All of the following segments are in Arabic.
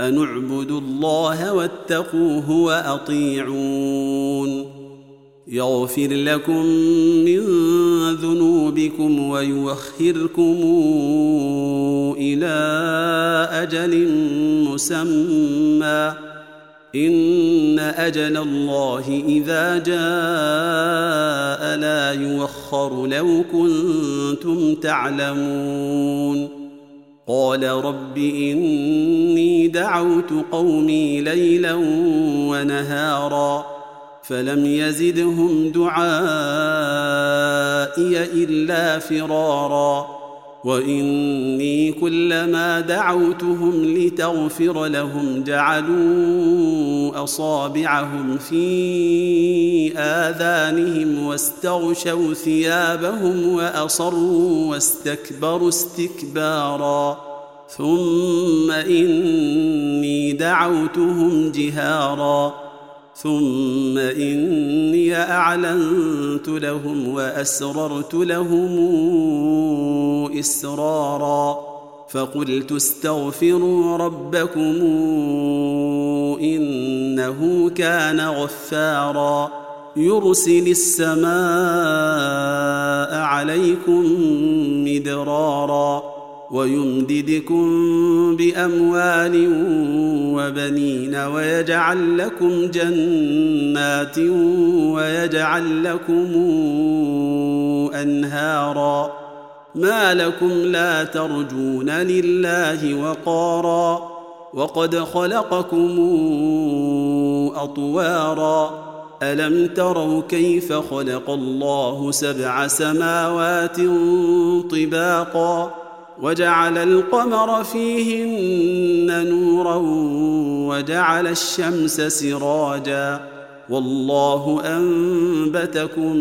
ان اعبدوا الله واتقوه واطيعون يغفر لكم من ذنوبكم ويوخركم إلى أجل مسمى ان أجل الله اذا جاء لا يوخر لو كنتم تعلمون قال رب إني دعوت قومي ليلا ونهارا فلم يزدهم دعائي إلا فرارا وإني كلما دعوتهم لتغفر لهم جعلوا أصابعهم في آذانهم واستغشوا ثيابهم وأصروا واستكبروا استكبارا. ثم إني دعوتهم جهارا. ثم إني أعلنت لهم وأسررت لهم إسرارا. فقلت استغفروا ربكم إنه كان غفارا. يرسل السماء عليكم مدرارا ويمددكم بأموال وبنين ويجعل لكم جنات ويجعل لكم أنهارا ما لكم لا ترجون لله وقارا وقد خلقكم أطوارا ألم تروا كيف خلق الله سبع سماوات طباقا وجعل القمر فيهن نورا وجعل الشمس سراجا والله أنبتكم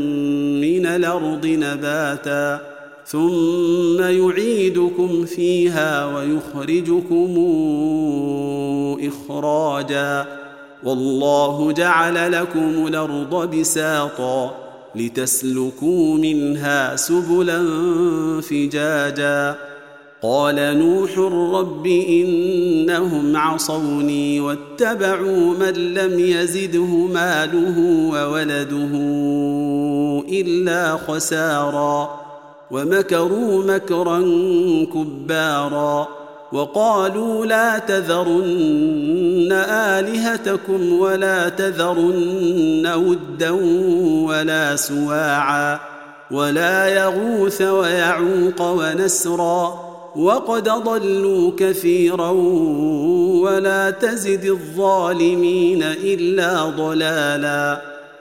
من الأرض نباتا ثم يعيدكم فيها ويخرجكم إخراجا. والله جعل لكم الأرض بساطا لتسلكوا منها سبلا فجاجا. قال نوح رب إنهم عصوني واتبعوا من لم يزده ماله وولده إلا خسارا. ومكروا مكرا كبارا وقالوا لا تذرن آلهتكم ولا تذرن ودا ولا سواعا ولا يغوث ويعوق ونسرا وقد ضلوا كثيرا ولا تزد الظالمين إلا ضلالا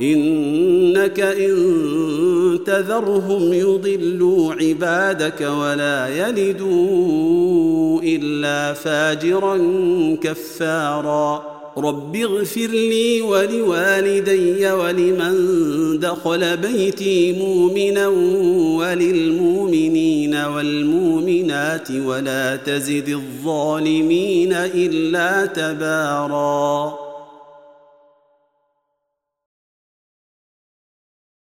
إنك إن تذرهم يضلوا عبادك ولا يلدوا إلا فاجرا كفارا. رب اغفر لي ولوالدي ولمن دخل بيتي مؤمنا وللمؤمنين والمؤمنات ولا تزد الظالمين إلا تباراً.